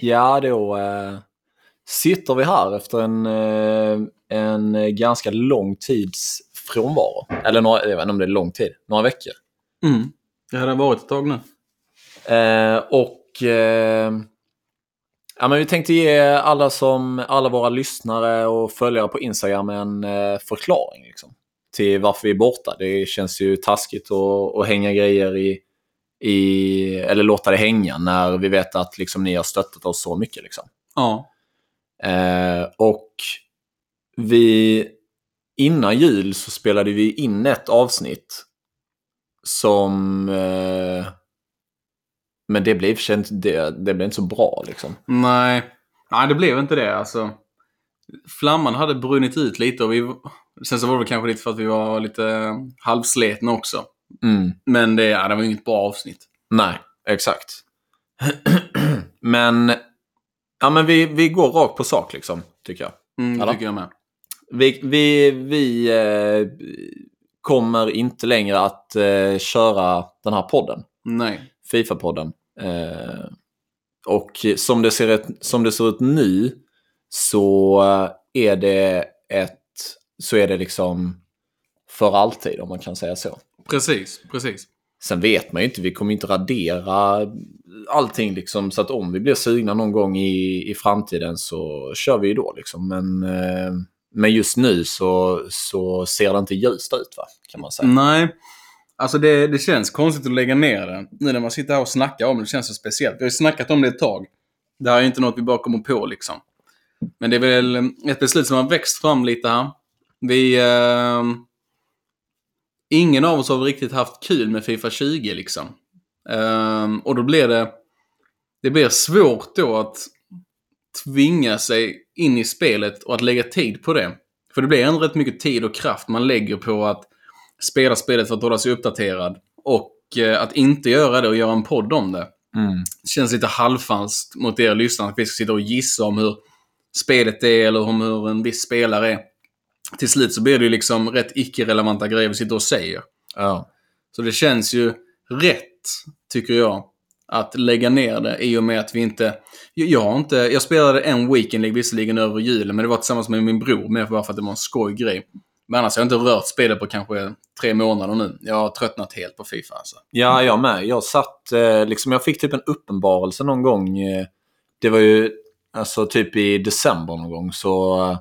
Ja, då eh, sitter vi här efter en, eh, en ganska lång tids frånvaro. Eller några, jag vet inte om det är lång tid. Några veckor. Mm. Det hade varit ett tag nu. Eh, och eh, ja, men vi tänkte ge alla, som, alla våra lyssnare och följare på Instagram en eh, förklaring liksom, till varför vi är borta. Det känns ju taskigt att, att hänga grejer i, i, eller låta det hänga när vi vet att liksom, ni har stöttat oss så mycket. Liksom. Ja. Eh, och vi, innan jul så spelade vi in ett avsnitt som... Eh, men det blev, inte, det, det blev inte så bra liksom. Nej. Nej, det blev inte det. Alltså, flamman hade brunnit ut lite och vi... Sen så var det kanske lite för att vi var lite halvsletna också. Mm. Men det, ja, det var inget bra avsnitt. Nej, exakt. men, ja, men vi, vi går rakt på sak liksom, tycker jag. Mm, det tycker jag med. Vi, vi, vi eh, kommer inte längre att eh, köra den här podden. Nej. Fifa-podden. Eh, och som det, ser ut, som det ser ut nu så är det ett så är det liksom för alltid om man kan säga så. Precis, precis. Sen vet man ju inte, vi kommer inte radera allting liksom så att om vi blir sugna någon gång i, i framtiden så kör vi ju då liksom. Men, eh, men just nu så, så ser det inte ljust ut va, kan man säga. Nej. Alltså det, det känns konstigt att lägga ner det. Nu när man sitter här och snackar om det, det känns så speciellt. Vi har ju snackat om det ett tag. Det här är ju inte något vi bara kommer på liksom. Men det är väl ett beslut som har växt fram lite här. Vi... Eh, ingen av oss har riktigt haft kul med Fifa 20 liksom. Eh, och då blir det... Det blir svårt då att tvinga sig in i spelet och att lägga tid på det. För det blir ändå rätt mycket tid och kraft man lägger på att spela spelet för att hålla sig uppdaterad. Och eh, att inte göra det och göra en podd om det. Mm. Känns lite halvfalskt mot er lyssnare att vi ska sitta och gissa om hur spelet är eller om hur en viss spelare är. Till slut så blir det ju liksom rätt icke-relevanta grejer vi sitter och säger. Ja. Så det känns ju rätt, tycker jag, att lägga ner det i och med att vi inte... Jag, har inte, jag spelade en Weekend League visserligen över julen, men det var tillsammans med min bror, mer bara för att det var en skojgrej. Men annars har jag inte rört spelet på kanske tre månader nu. Jag har tröttnat helt på Fifa alltså. Ja, jag med. Jag satt, eh, liksom, jag fick typ en uppenbarelse någon gång. Eh, det var ju alltså typ i december någon gång så eh,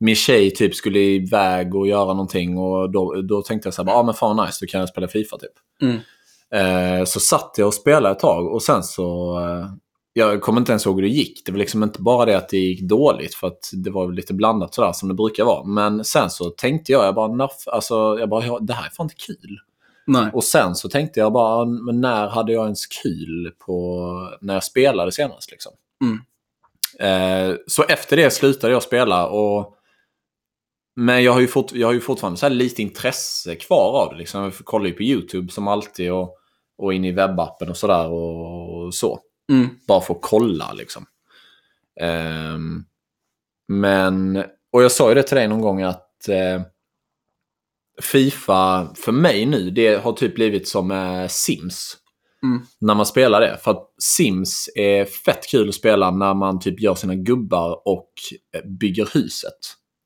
min tjej typ skulle iväg och göra någonting och då, då tänkte jag så här, bara, ah, men fan nice, då kan jag spela Fifa typ. Mm. Eh, så satt jag och spelade ett tag och sen så... Eh, jag kommer inte ens ihåg hur det gick. Det var liksom inte bara det att det gick dåligt för att det var lite blandat sådär som det brukar vara. Men sen så tänkte jag, jag bara, nerf, alltså, jag bara ja, det här är fan inte kul. Nej. Och sen så tänkte jag bara, men när hade jag ens kul på när jag spelade senast? Liksom? Mm. Eh, så efter det slutade jag spela. och Men jag har ju, fort, jag har ju fortfarande så lite intresse kvar av det. Liksom. Jag kollar ju på YouTube som alltid och, och in i webbappen och sådär. Och, och så. Mm. Bara för att kolla liksom. Ehm, men, och jag sa ju det till dig någon gång att eh, Fifa för mig nu, det har typ blivit som eh, Sims. Mm. När man spelar det. För att Sims är fett kul att spela när man typ gör sina gubbar och eh, bygger huset.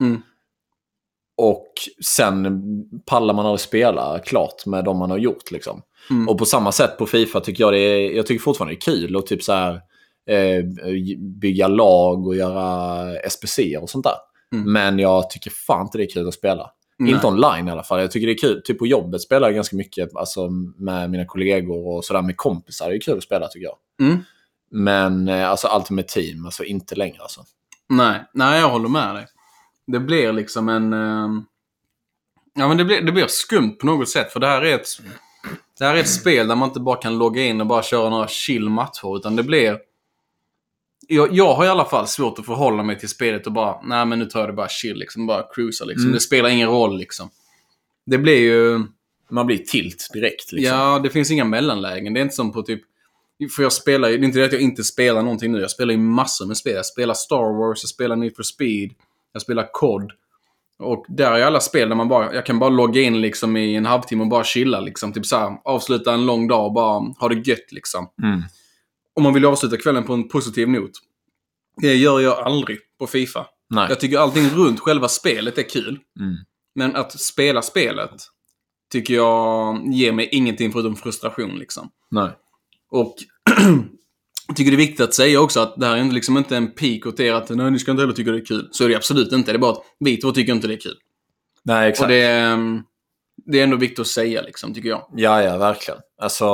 Mm. Och sen pallar man aldrig spela klart med de man har gjort. Liksom. Mm. Och på samma sätt på Fifa tycker jag det är, jag tycker fortfarande det är kul att typ så här, eh, bygga lag och göra SPC och sånt där. Mm. Men jag tycker fan inte det är kul att spela. Nej. Inte online i alla fall. Jag tycker det är kul. Typ på jobbet spelar jag ganska mycket alltså, med mina kollegor och sådär med kompisar. Det är kul att spela tycker jag. Mm. Men eh, alltså Ultimate Team, alltså inte längre alltså. Nej, nej jag håller med dig. Det blir liksom en... ehm, Ja men det blir, det blir skumt på något sätt. För det här är ett... Det här är ett spel där man inte bara kan logga in och bara köra några chill matcher. Utan det blir... Jag, jag har i alla fall svårt att förhålla mig till spelet och bara, nej men nu tar jag det bara chill liksom. Bara cruisa liksom. Mm. Det spelar ingen roll liksom. Det blir ju... Man blir tilt direkt liksom. Ja, det finns inga mellanlägen. Det är inte som på typ... För jag spelar ju... Det är inte det att jag inte spelar någonting nu. Jag spelar ju massor med spel. Jag spelar Star Wars, jag spelar Need for Speed, jag spelar COD. Och där är alla spel där man bara... Jag kan bara logga in liksom i en halvtimme och bara chilla liksom. Typ så här, avsluta en lång dag och bara ha det gött liksom. Mm. Om man vill avsluta kvällen på en positiv not. Det gör jag aldrig på Fifa. Nej. Jag tycker allting runt själva spelet är kul. Mm. Men att spela spelet tycker jag ger mig ingenting förutom frustration liksom. Nej. Och jag tycker det är viktigt att säga också att det här är liksom inte en pik åt er att nej, ni ska inte heller tycka det är kul. Så är det absolut inte. Det är bara att vi två tycker inte det är kul. Nej, exakt. Och det, är, mm, det är ändå viktigt att säga liksom, tycker jag. Ja, ja, verkligen. Alltså...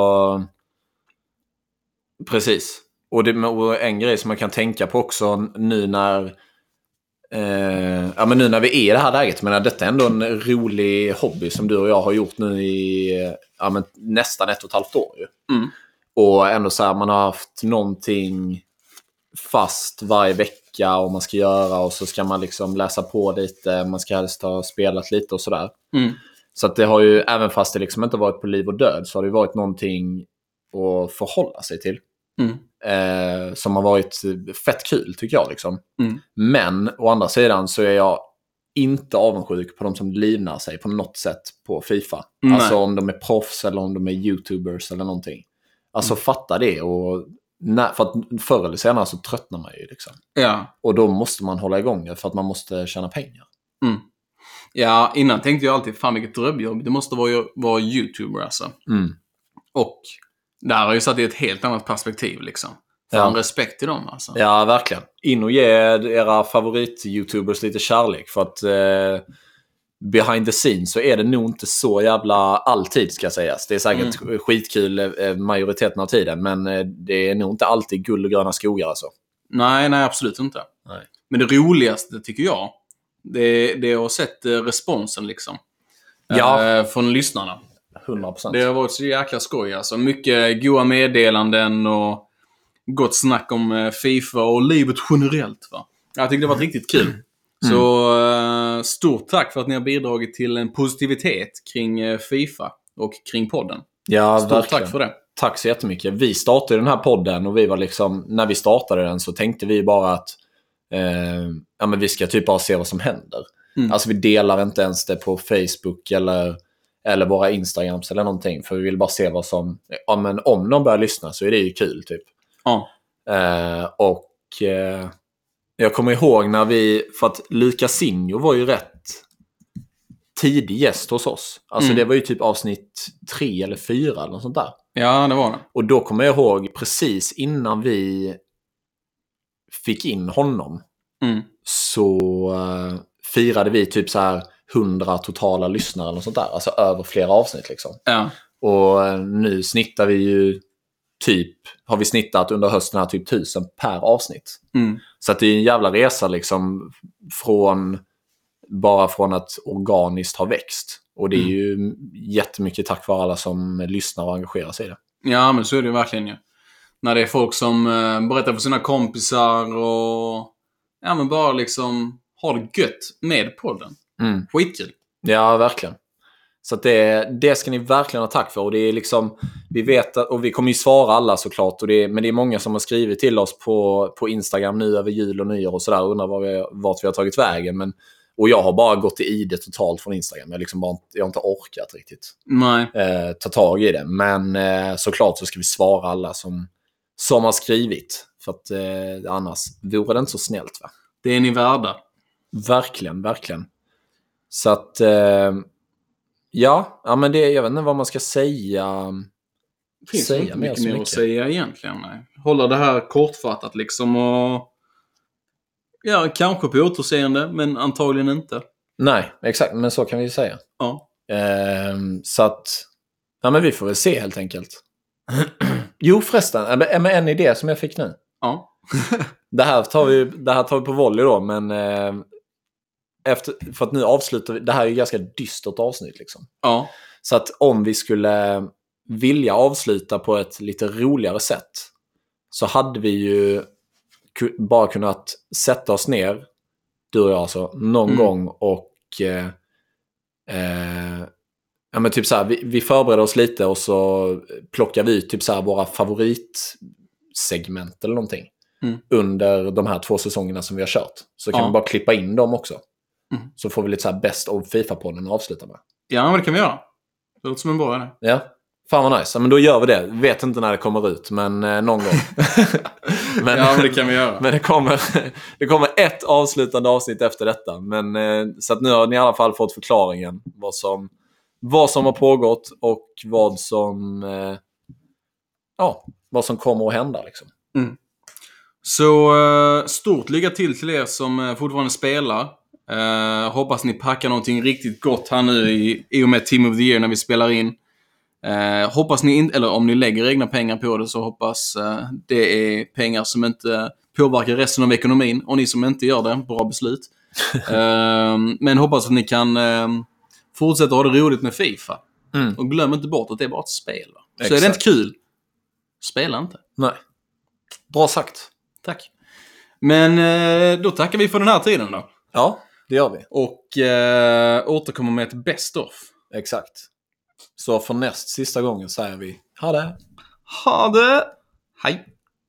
Precis. Och, det, och en grej som man kan tänka på också nu när... Eh, ja, men nu när vi är i det här läget. Men detta är ändå en rolig hobby som du och jag har gjort nu i ja, men nästan ett och ett halvt år. Ju. Mm. Och ändå så här, man har haft någonting fast varje vecka och man ska göra och så ska man liksom läsa på lite. Man ska helst ha spelat lite och sådär. Mm. Så att det har ju, även fast det liksom inte varit på liv och död, så har det varit någonting att förhålla sig till. Mm. Eh, som har varit fett kul tycker jag. Liksom. Mm. Men å andra sidan så är jag inte avundsjuk på de som livnar sig på något sätt på Fifa. Nej. Alltså om de är proffs eller om de är YouTubers eller någonting. Alltså Mm. fatta det. Och när, för att förr eller senare så tröttnar man ju. Liksom. Ja. Och då måste man hålla igång det för att man måste tjäna pengar. Mm. Ja, innan tänkte jag alltid, fan vilket drömjobb. Det måste vara, vara YouTuber alltså. Mm. Och där har ju satt i ett helt annat perspektiv liksom. Fan Ja. respekt till dem alltså. Ja, verkligen. In och ge era favorit-youtubers lite kärlek. För att eh, behind the scenes så är det nog inte så jävla alltid ska sägas. Det är säkert skitkul eh, majoriteten av tiden. Men eh, det är nog inte alltid guld och gröna skogar alltså. Nej, nej absolut inte. Nej. Men det roligaste tycker jag, det, det är att ha sett eh, responsen liksom. Ja. Eh, från lyssnarna. 100%. Det har varit så jäkla skoj alltså. Mycket goa meddelanden och gott snack om eh, Fifa och livet generellt. Va? Jag tyckte det var riktigt kul. Så eh, stort tack för att ni har bidragit till en positivitet kring eh, Fifa och kring podden. ja, Stort verkligen. tack för det. Tack så jättemycket. Vi startade den här podden och vi var liksom, när vi startade den så tänkte vi bara att eh, ja, men vi ska typ bara se vad som händer. Mm. Alltså vi delar inte ens det på Facebook eller, eller våra Instagrams eller någonting. För vi vill bara se vad som, ja, men om någon börjar lyssna så är det ju kul typ. Ja. Eh, och eh, jag kommer ihåg när vi, för att Lucasinho var ju rätt tidig gäst hos oss. Alltså Mm. det var ju typ avsnitt tre eller fyra eller något sånt där. ja, det var det. Och då kommer jag ihåg precis innan vi fick in honom Mm. så eh, firade vi typ så här 100 totala lyssnare eller något sånt där. Alltså över flera avsnitt liksom. Ja. Och eh, nu snittar vi ju typ, har vi snittat under hösten här typ 1000 per avsnitt. Mm. Så att det är en jävla resa liksom från, bara från att organiskt ha växt. Och det är Mm. ju jättemycket tack vare alla som lyssnar och engagerar sig i det. Ja, men så är det verkligen ju. När det är folk som eh, berättar för sina kompisar och ja, men bara liksom har det gött med podden. Mm. Skitkul. Ja, verkligen. Så det, det ska ni verkligen ha tack för. Och det är liksom, vi vet att, och vi kommer ju svara alla såklart. Och det, är- men det är många som har skrivit till oss på, på Instagram nu över jul och nyår och sådär. och Undrar var vi, vart vi har tagit vägen. Men, och jag har bara gått i ide totalt från Instagram. Jag, liksom bara, jag har inte orkat riktigt eh, ta tag i det. Men eh, såklart så ska vi svara alla som, som har skrivit. För att eh, annars vore det inte så snällt. Va? Det är ni värda. Verkligen, verkligen. Så att... Eh, ja, ja, men det, jag vet inte vad man ska säga. Det finns Säga inte mycket mer att säga egentligen. Nej. Hålla det här kortfattat liksom och... Ja, kanske på återseende, men antagligen inte. Nej, exakt. Men så kan vi ju säga. Ja. Eh, så att... Ja, men vi får väl se helt enkelt. jo, förresten. Men en idé som jag fick nu. Ja. Det här tar vi, det här tar vi på volley då, men... Eh, efter, för att nu avslutar vi... Det här är ju ganska dystert avsnitt liksom. Ja. Så att om vi skulle vilja avsluta på ett lite roligare sätt så hade vi ju bara kunnat sätta oss ner, du och jag alltså, någon Mm. gång och eh, eh, ja, men typ så här, vi, vi förbereder oss lite och så plockar vi ut typ så här våra favoritsegment eller någonting Mm. under de här två säsongerna som vi har kört. Så kan Ja. vi bara klippa in dem också. Mm. Så får vi lite så här best of Fifa-podden att avsluta med. Ja, men det kan vi göra. Det låter som en bra idé. Ja. Fan vad nice. Men då gör vi det. Vet inte när det kommer ut, men eh, någon gång. Men, Ja, men det kan vi göra. men det, kommer, det kommer ett avslutande avsnitt efter detta. Men, eh, så att nu har ni i alla fall fått förklaringen. Vad som, vad som har pågått och vad som, eh, ja, vad som kommer att hända. Liksom. Så eh, stort lycka till till er som fortfarande spelar. Eh, hoppas ni packar någonting riktigt gott här nu i, i och med Team of the Year när vi spelar in. Eh, hoppas ni inte, eller om ni lägger egna pengar på det så hoppas eh, det är pengar som inte påverkar resten av ekonomin. Och ni som inte gör det, bra beslut. eh, men hoppas att ni kan eh, fortsätta ha det roligt med Fifa. Mm. Och glöm inte bort att det är bara ett spel. Så är det inte kul, spela inte. Nej. Bra sagt. Tack. Men då tackar vi för den här tiden då. Ja, det gör vi. Och eh, återkommer med ett Best of. Exakt. Så för näst sista gången säger vi ha det. Ha det! Hej!